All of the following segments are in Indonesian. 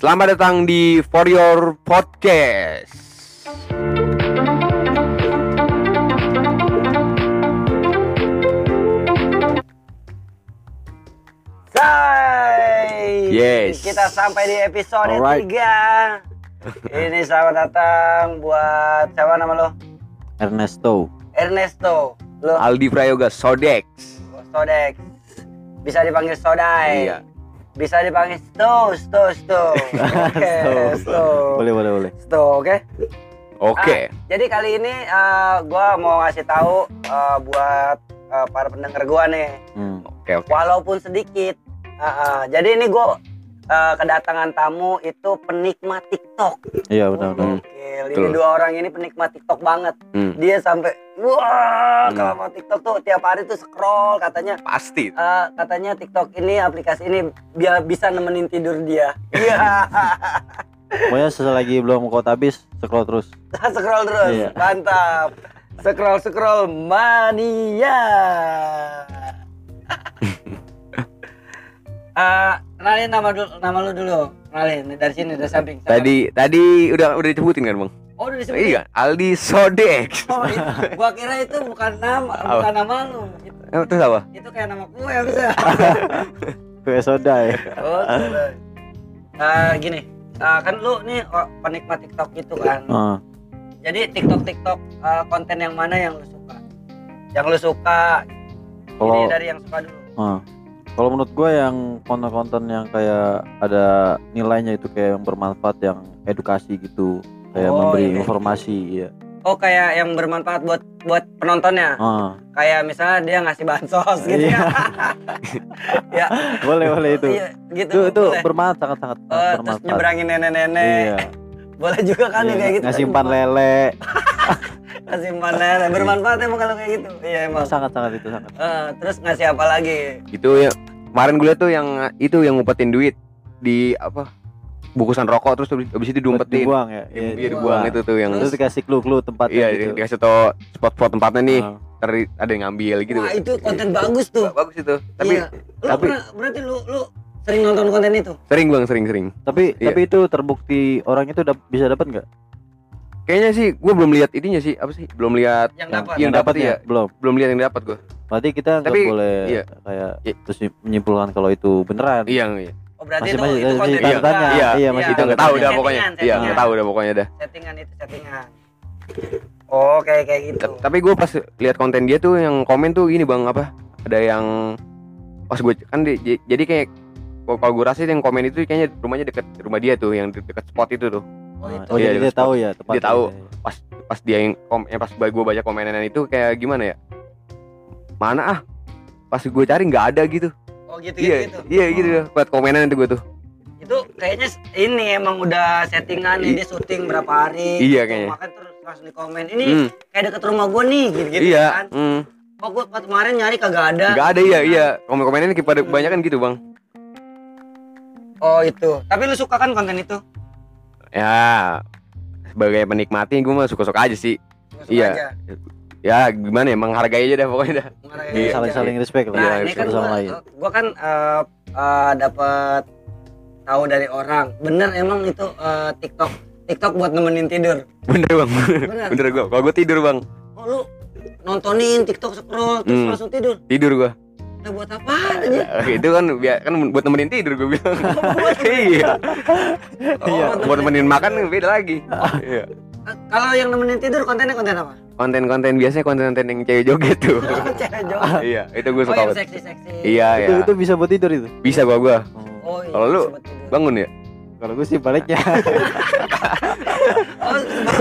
Selamat datang di For Your Podcast. Say, Yes. kita sampai di episode Alright. 3 Ini selamat datang buat siapa nama lo? Ernesto. Ernesto Lo Aldi Prayoga Sodex. Sodex Bisa dipanggil Sodai Iya. Bisa dipanggil Sto, Sto, Sto Oke, Sto Boleh boleh boleh. Sto, oke? Oke. Ah, jadi kali ini eh, gua mau ngasih tahu eh, buat eh, para pendengar gua nih Hmm. Oke, oke. walaupun sedikit. Ah, ah. jadi ini gue kedatangan tamu itu penikmat TikTok. Iya benar benar. Hmm. Gokil. Ini dua orang ini penikmat TikTok banget. Hmm. Dia sampai wah Hmm. kalau mau TikTok tuh tiap hari tuh scroll katanya. Pasti. eh, katanya TikTok ini aplikasi ini biar bisa nemenin tidur dia. Iya. Pokoknya selagi belum kau habis scroll terus. scroll terus. Iya. Mantap. Scroll scroll mania. Eh, kenalin nama dulu, nama lu dulu. Kenalin dari sini dari samping. Tadi tadi udah udah disebutin kan, Bang? Oh, udah disebut. Iya, Aldi Sodex. Oh, itu. Gua kira itu bukan nama, Apa? bukan nama lu. Itu, Terus apa? itu kayak nama kue bisa. Kue soda ya. oh, coba. Eh, gini. eh, kan lu nih oh, penikmat TikTok gitu kan. Ah, Jadi TikTok TikTok eh, konten yang mana yang lu suka? Yang lu suka Kalau ini dari yang suka dulu. ah. Kalau menurut gue yang konten-konten yang kayak ada nilainya itu kayak yang bermanfaat yang edukasi gitu kayak Oh, memberi iya, iya. informasi ya. Oh kayak yang bermanfaat buat buat penontonnya. Ah, Kayak misalnya dia ngasih bansos gitu Iya. ya. ya. boleh boleh itu. Iya, gitu. Itu itu boleh. bermanfaat sangat sangat terus bermanfaat. nyeberangin nenek-nenek. Iya. Boleh juga kan ya Iya, kayak gitu. Ngasih umpan lele. Umpan lele. Bermanfaat emang kalau kayak gitu. Iya emang. sangat sangat itu sangat. Eh, terus ngasih apa lagi? Itu ya kemarin gue liat tuh yang itu yang ngumpetin duit di apa? Bungkusan rokok terus habis itu diumpetin. Dibuang ya. Iya, dibuang. dibuang itu tuh yang Terus dikasih clue-clue tempatnya Iya, gitu. dikasih tau spot-spot tempatnya nih. Ah. Ntar ada yang ngambil gitu. Wah itu konten bagus tuh. Bagus itu. Tapi iya. Lu tapi- pernah, berarti lu lu sering nonton konten itu? sering Bang, sering-sering. Tapi Iya. tapi itu terbukti orang itu dap- bisa dapat nggak? Kayaknya sih gue belum lihat ininya sih, apa sih? Belum lihat Yang Yang, dapat. yang dapat ya? belum. belum lihat yang dapat gue. Berarti kita nggak Tapi, boleh iya. kayak Iya. terus menyimpulkan kalau itu beneran. Iya, iya. Oh berarti Masih- itu masih- itu masih konten juga. tanya. Iya, Iya, masih Itu nggak tahu dah pokoknya. Iya, nggak tahu dah pokoknya dah. Settingan itu settingan. Oh kayak kayak gitu. Ta- Tapi gue pas lihat konten dia tuh yang komen tuh ini bang apa? Ada yang pas gue kan di- jadi kayak kalau- kalau gue rasa yang komen itu kayaknya rumahnya deket rumah dia tuh yang de- deket spot itu tuh. Oh itu. Oh, Iya, jadi di dia tahu ya tempatnya. Dia tahu. Pas pas dia yang kom, eh, pas gue baca komenan itu kayak gimana ya? Mana ah? Pas gue cari nggak ada gitu. Oh gitu iya, gitu. gitu. iya gitu. Buat komenan itu gue tuh. Itu kayaknya ini emang udah settingan nih I- dia syuting berapa hari. Iya, gitu. kayaknya. Makanya terus langsung di komen. Ini Hmm, kayak deket rumah gua nih gitu-gitu iya. kan. Hmm. Oh gua pas kemarin nyari kagak ada. Nggak ada iya iya. Komen-komenannya pada kebanyakan gitu bang. Oh itu. Tapi lu suka kan konten itu? Ya sebagai penikmati gue mah suka-suka aja sih. Suka Iya. aja. Ya gimana ya menghargai aja dah pokoknya dah. Iya, aja. saling-saling respect lah. Nah, Iya, ini kan satu gua, sama lain. gua kan eh eh, dapat tahu dari orang. Bener emang itu eh, TikTok TikTok buat nemenin tidur. Bener bang. Bener. Bener gue. Kalau gue tidur bang. Oh lu nontonin TikTok scroll terus Hmm. langsung tidur. Tidur gue. Udah buat apa aja? itu kan biar kan buat nemenin tidur gue bilang. iya. Iya. Oh, Buat nemenin makan beda lagi. Iya. Kalau yang nemenin tidur kontennya konten apa? Konten-konten biasanya konten-konten yang cewek joget tuh. Cewek joget. iya. Itu gue Oh suka yang banget. seksi-seksi. Iya Itu ya. itu bisa buat tidur itu. Bisa gua gua. Oh iya. Kalau lu. Bangun ya. Kalau gue sih baliknya. Oh,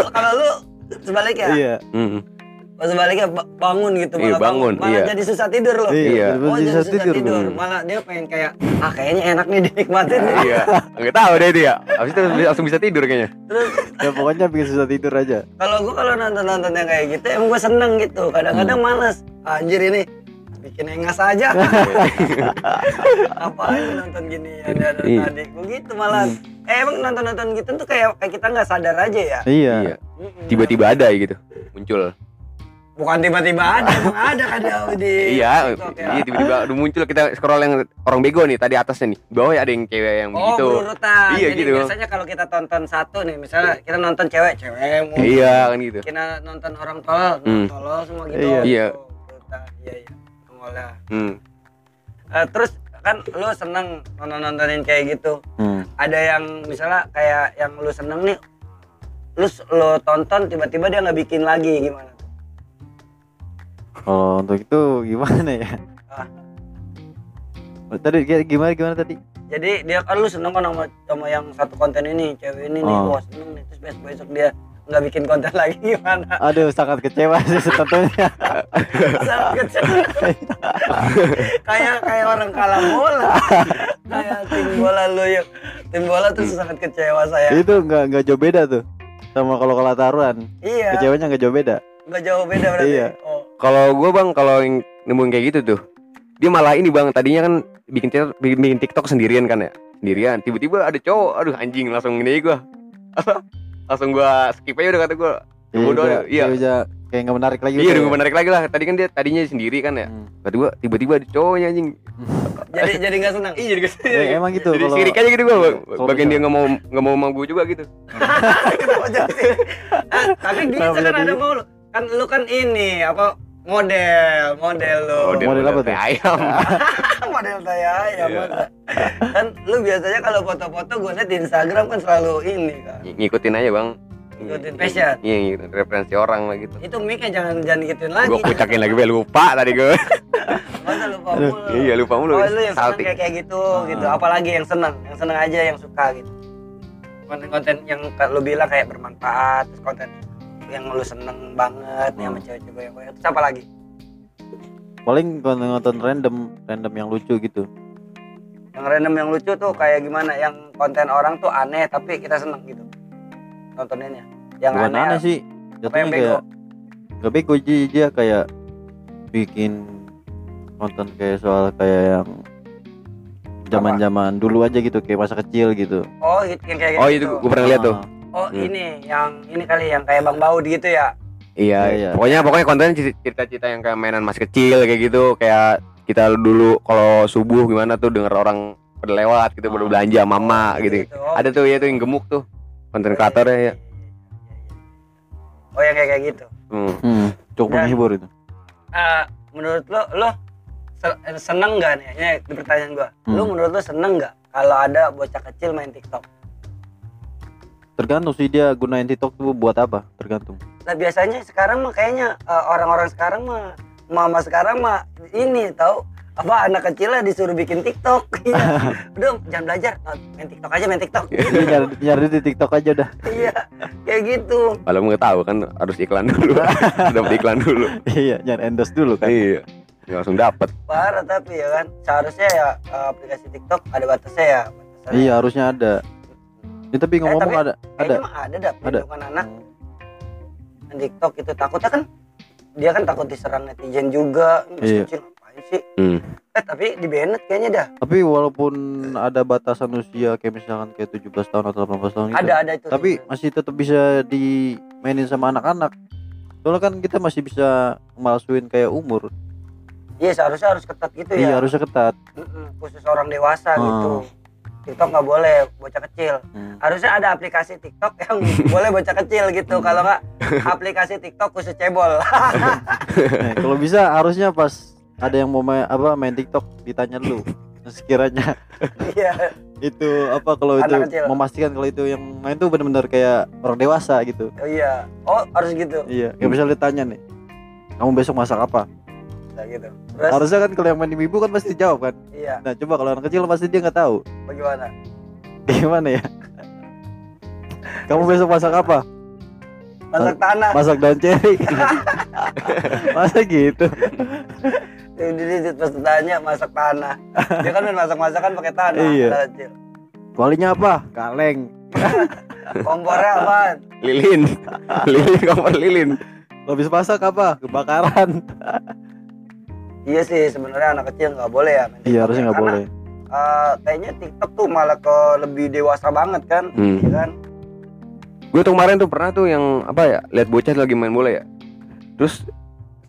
kalau lu sebaliknya. Iya. Hmm. Oh, sebaliknya ba- bangun gitu Iya, bangun, malah iya. jadi susah tidur loh. Iya. Oh, jadi susah tidur. tidur. gua. Malah dia pengen kayak ah kayaknya enak nih dinikmatin. nih. Iya. Enggak tahu deh itu ya. Habis itu langsung bisa tidur kayaknya. Terus Ya pokoknya bikin susah tidur aja. kalau gua kalau nonton-nonton yang kayak gitu emang gua seneng gitu. Kadang-kadang Hmm. males. Anjir ini bikin engas aja. Apa aja nonton gini ya dari Iya. tadi. Begitu malah. Eh emang nonton-nonton gitu tuh kayak kayak kita nggak sadar aja ya. Iya. Iya. Tiba-tiba ada gitu. Muncul. Bukan tiba-tiba ada emang ada kan ya di Iya, TikTok ya. iya tiba-tiba udah muncul kita scroll yang orang bego nih tadi atasnya nih. Bawah ada yang cewek yang Oh, begitu. berurutan. Iya, Jadi gitu. biasanya kalau kita tonton satu nih, misalnya kita nonton cewek, cewek mau. Iya kan gitu. Kita nonton orang tolol, Hmm. tolol semua gitu. Iya. Iya. Tuh, berurutan. Iya, iya. Mulai. Hmm. Eh, terus kan lu seneng nonton nontonin kayak gitu. Hmm. Ada yang misalnya kayak yang lu seneng nih, lu lu tonton tiba-tiba dia nggak bikin lagi gimana? Kalau untuk itu gimana ya? Ah. Tadi gimana gimana tadi? Jadi dia kan lu seneng kan sama, sama yang satu konten ini, cewek ini nih, Oh. wah seneng nih. Terus besok besok dia nggak bikin konten lagi gimana? Aduh sangat kecewa sih tentunya. Sangat kecil. kayak kayak orang kalah bola. kayak tim bola lu yuk. Tim bola tuh sangat kecewa saya. itu nggak nggak jauh beda tuh sama kalau kalah taruhan. Iya. Kecewanya nggak jauh beda. Nggak jauh beda berarti. Iya. Oh. Kalau gua Bang kalau yang nemuin kayak gitu tuh. Dia malah ini Bang, tadinya kan bikin TikTok, bikin, bikin TikTok sendirian kan ya. Sendirian. Tiba-tiba ada cowok, aduh anjing langsung ini gua. langsung gua skip aja udah kata gua. Iya, Bodoh, udah, iya. udah kayak nggak menarik lagi. Iya, gitu udah ya. gua menarik lagi lah. Tadi kan dia tadinya sendiri kan ya. Hmm. Tiba-tiba tiba-tiba ada cowoknya anjing. Jadi jadi nggak senang. Iya, jadi Ya, emang gitu Jadi kalau sirik aja gitu gua. kalau Bagian bisa. dia nggak mau nggak mau sama gua juga gitu. Kenapa jadi sih? Ah, tapi dia Kenapa kan ada mau. Kan lu kan ini apa model, model lu. Oh, dia Model apa tuh? Ayam. model saya ya Iya. masa. Kan lu biasanya kalau foto-foto gue liat di Instagram kan selalu ini kan. Ng- ngikutin aja, Bang. Ngikutin fashion. Iya, ngikutin referensi orang lah gitu. Itu mic jangan jangan gituin lagi. Gua kucakin lagi, be, lupa tadi gua. Masa lupa mulu. Iya, lupa mulu. Oh, lu yang seneng kayak kayak gitu, Ah. gitu. Apalagi yang seneng, yang seneng aja, yang suka gitu. Konten-konten yang lu bilang kayak bermanfaat, terus konten yang lu seneng banget nih sama Hmm. cewek-cewek yang banyak. Terus apa lagi? paling kalau nonton random random yang lucu gitu. Yang random yang lucu tuh kayak gimana? Yang konten orang tuh aneh tapi kita seneng gitu. Nontoninnya. Yang Bukan aneh. aneh sih. Apa yang Jatuhnya bego? kayak nggak bego dia, kayak bikin konten kayak soal kayak yang zaman-zaman dulu aja gitu kayak masa kecil gitu. Oh, yang kayak Oh, gitu. itu gua pernah lihat tuh. Oh, Hmm. ini yang ini kali yang kayak Bang Baud gitu ya. Iya, Iya, iya. pokoknya pokoknya kontennya cer- cerita-cerita yang kayak mainan masih kecil kayak gitu, kayak kita dulu kalau subuh gimana tuh denger orang pada lewat gitu, pada Ah. belanja mama Oh, gitu. Oh, Ada tuh ya tuh yang gemuk tuh. Konten kreatornya ya. Oh, yang kayak kayak gitu. Hmm. Hmm, cukup Dan- menghibur itu. Eh, menurut lo lo se- seneng nggak nih ini pertanyaan gua lo Hmm. menurut lo seneng nggak kalau ada bocah kecil main TikTok Tergantung sih dia gunain TikTok tuh buat apa, tergantung. nah biasanya sekarang mah kayaknya eh, orang-orang sekarang mah mama sekarang mah ini tahu apa anak kecilnya disuruh bikin TikTok Iya. udah jangan belajar oh, main TikTok aja main TikTok Dia nyari, nyari di TikTok aja udah. iya kayak gitu Kalau nggak tahu kan harus iklan dulu. Dapat iklan dulu. iya, nyari endorse dulu kan. Iya. Nggak langsung dapat. parah tapi ya kan seharusnya ya eh, aplikasi TikTok ada batasnya ya batasannya. Iya, harusnya ada. Ya, tapi ngomong-ngomong tapi- ada ada. mah ada dah Ada. perlindungan anak main TikTok itu takutnya kan dia kan takut diserang netizen juga Iya. kecil ngapain sih Hmm. eh tapi di banned kayaknya dah Tapi walaupun ada batasan usia kayak misalkan kayak 17 tahun atau 18 tahun gitu. ada ada itu Tapi masih tetap bisa dimainin sama anak-anak. Soalnya kan kita masih bisa malsuin kayak umur. iya seharusnya harus ketat gitu Iya, ya harusnya ketat. Khusus orang dewasa Ah. gitu TikTok nggak boleh bocah kecil Hmm. harusnya ada aplikasi TikTok yang boleh bocah kecil gitu kalau nggak aplikasi TikTok khusus cebol Nah, kalau bisa harusnya pas ada yang mau main apa main TikTok ditanya dulu. Nah, sekiranya iya itu apa kalau itu kecil. memastikan kalau itu yang main tuh benar-benar kayak orang dewasa gitu. oh iya oh harus gitu Iya, kayak misalnya ditanya nih. Kamu besok masak apa? Nah, gitu terus Harusnya kan kalau yang main ibu kan pasti jawab kan. iya Nah, coba kalau anak kecil pasti dia nggak tahu. bagaimana Gimana ya? Kamu besok masak apa? masak tanah Masak daun ceri. Masa gitu? Jadi pas tanya masak tanah. Dia kan main masak-masakan pakai tanah. Iya. kecil. Kualinya apa? Kaleng. Kompornya apaan? Lilin. lilin kompor lilin. Lo habis masak apa? Kebakaran. Iya sih sebenarnya anak kecil nggak boleh ya. Iya, harusnya ya. nggak boleh. eh, kayaknya TikTok tuh malah ke lebih dewasa banget kan, Hmm. Iya kan? Gue tuh kemarin tuh pernah tuh yang apa ya lihat bocah lagi main bola ya. Terus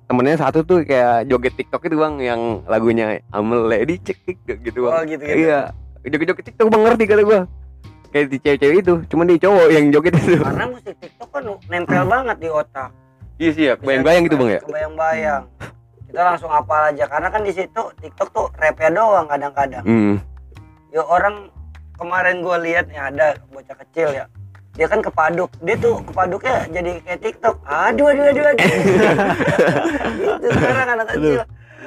temennya satu tuh kayak joget TikTok itu bang yang lagunya Amel Lady cek gitu bang Oh gitu gitu. iya joget-joget TikTok bang ngerti kata gua kayak di cewek-cewek itu cuman di cowok yang joget itu Karena musik TikTok kan nempel banget di otak. iya sih ya bayang-bayang gitu bang ya Bayang-bayang. Kita langsung hafal aja karena kan di situ TikTok tuh rapnya doang kadang-kadang. hmm. Ya orang kemarin gua lihat ya ada bocah kecil ya. Dia kan kepaduk. Dia tuh kepaduknya jadi kayak TikTok. Aduh aduh aduh aduh. gitu sekarang anak kecil.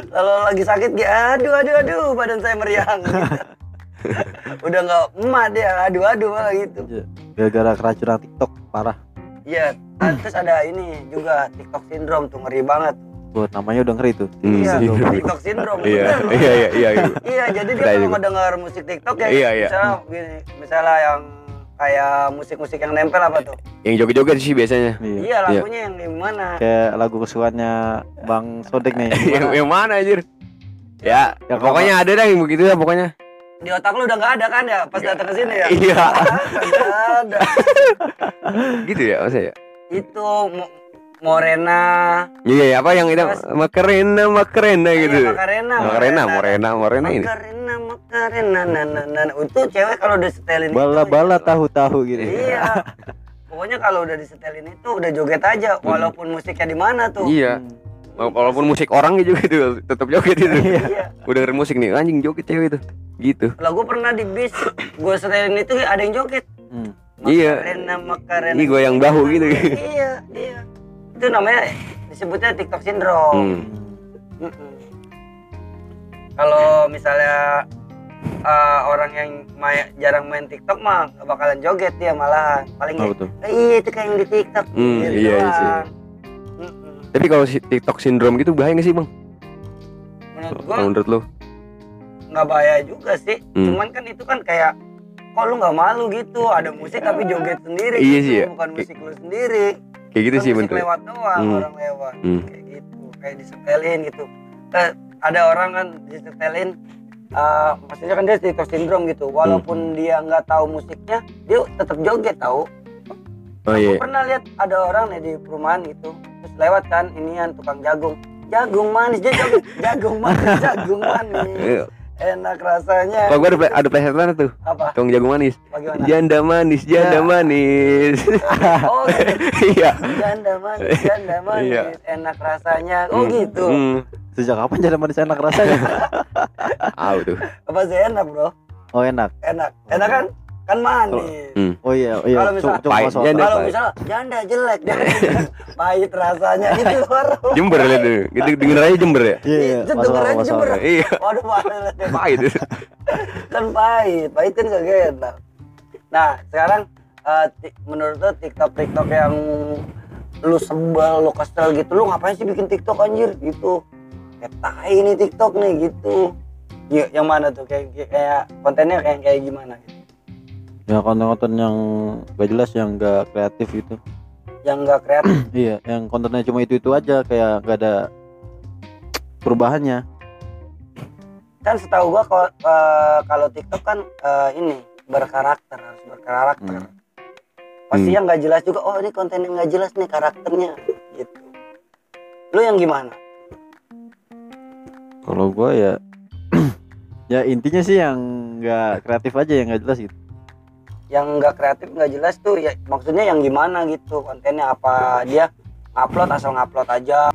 Kalau lagi sakit dia aduh aduh aduh badan saya meriang gitu. Udah nggak emak dia aduh aduh malah gitu. Iya. gara-gara keracunan TikTok parah Iya, ah, terus ada ini juga TikTok syndrome tuh ngeri banget. Buat namanya udah ngeri tuh Hmm, iya, sih. TikTok syndrome. iya iya iya iya iya Iya, jadi dia kalau juga. ngedengar musik TikTok ya, Iya, iya. misalnya gini, misalnya yang kayak musik-musik yang nempel apa tuh? yang joget-joget sih biasanya iya Iya, lagunya yang gimana? kayak lagu kesukaannya Bang Sodek nih yang, yang mana anjir ya, Ya, pokoknya ada dah yang begitu ya pokoknya Di otak lu udah nggak ada kan ya pas datang ke sini ya? iya Nggak ada. gitu ya masa ya Itu Morena, iya iya, apa yang itu makarena makarena gitu Iya, Macarena, Makarena Morena Morena ini Macarena, Macarena, nah, nah, nah. Itu cewek kalau udah setelin itu, bala-bala ya. tahu-tahu gitu Iya. Pokoknya kalau udah disetelin itu udah joget aja walaupun musiknya di mana tuh. iya walaupun musik orang juga itu tetap joget itu Iya. udah denger musik nih anjing joget cewek itu gitu Lah gue pernah di bis, gue setelin itu ada yang joget. Hmm. Iya. Makarena, makarena. Ini goyang bahu gitu. Iya, iya. Itu namanya disebutnya TikTok syndrome. hmm. Kalau misalnya uh, orang yang may- jarang main TikTok mah gak bakalan joget dia malah paling ya, tuh "Eh, iya itu kayak yang di TikTok. Hmm, Gitu iya, iya sih. tapi kalau si TikTok syndrome gitu bahaya gak sih bang Menurut gua kalau menurut lo nggak bahaya juga sih Hmm. cuman kan itu kan kayak kok lu nggak malu gitu ada musik tapi joget sendiri Iya gitu, sih ya. bukan musik lu sendiri kayak gitu Kan sih bener lewat doang Hmm. orang lewat. Hmm. kayak gitu kayak disetelin gitu. Eh, ada orang kan disetelin eh, maksudnya kan dia TikTok syndrome gitu. Hmm. walaupun dia nggak tahu musiknya dia tetap joget tahu oh iya. Aku pernah lihat ada orang nih di perumahan gitu terus lewat kan inian tukang jagung. Jagung manis dia joget. Jagung manis jagung manis. Iya. Enak rasanya. Kalau gua ada play- ada plesetan tuh? Apa? Tong jagung manis. Bagaimana? Janda manis janda Ya. manis. Oh gitu. iya. Janda manis janda manis. Iya. enak rasanya. Oh Hmm. gitu. Hmm. sejak kapan jadi manis enak rasanya? Tahu tuh. Apa sih enak bro? Oh enak. Enak. Enak kan kan manis. Hmm. oh iya oh iya. Kalau misal- Coba- coba Pahit. soal- Janda kalau misalnya janda jelek janda jelek. pahit rasanya itu baru. Jember lihat tuh. Gitu denger aja Jember ya? Iya iya denger aja Jember. iya. Waduh pahit. Kan pahit. Pahit kan gak enak nah sekarang eh, ti- menurut lo tiktok tiktok yang lu sebel lu kesel gitu lu ngapain sih bikin tiktok anjir? Gitu. Kayak tai nih tiktok nih gitu. Ya, yang mana tuh? Kayak kayak- kayak kontennya kayak kayak gimana? gitu ya konten-konten yang gak jelas yang gak kreatif gitu. Yang enggak kreatif. Iya yang kontennya cuma itu itu aja kayak gak ada perubahannya. Kan setahu gua kalau eh, kalau tiktok kan eh, ini berkarakter harus berkarakter. Hmm. pasti Hmm. yang nggak jelas juga oh ini konten yang nggak jelas nih karakternya gitu. Lu yang gimana? Kalau gua ya ya intinya sih yang gak kreatif aja yang gak jelas gitu yang nggak kreatif nggak jelas tuh ya maksudnya yang gimana gitu kontennya apa dia upload asal ngupload aja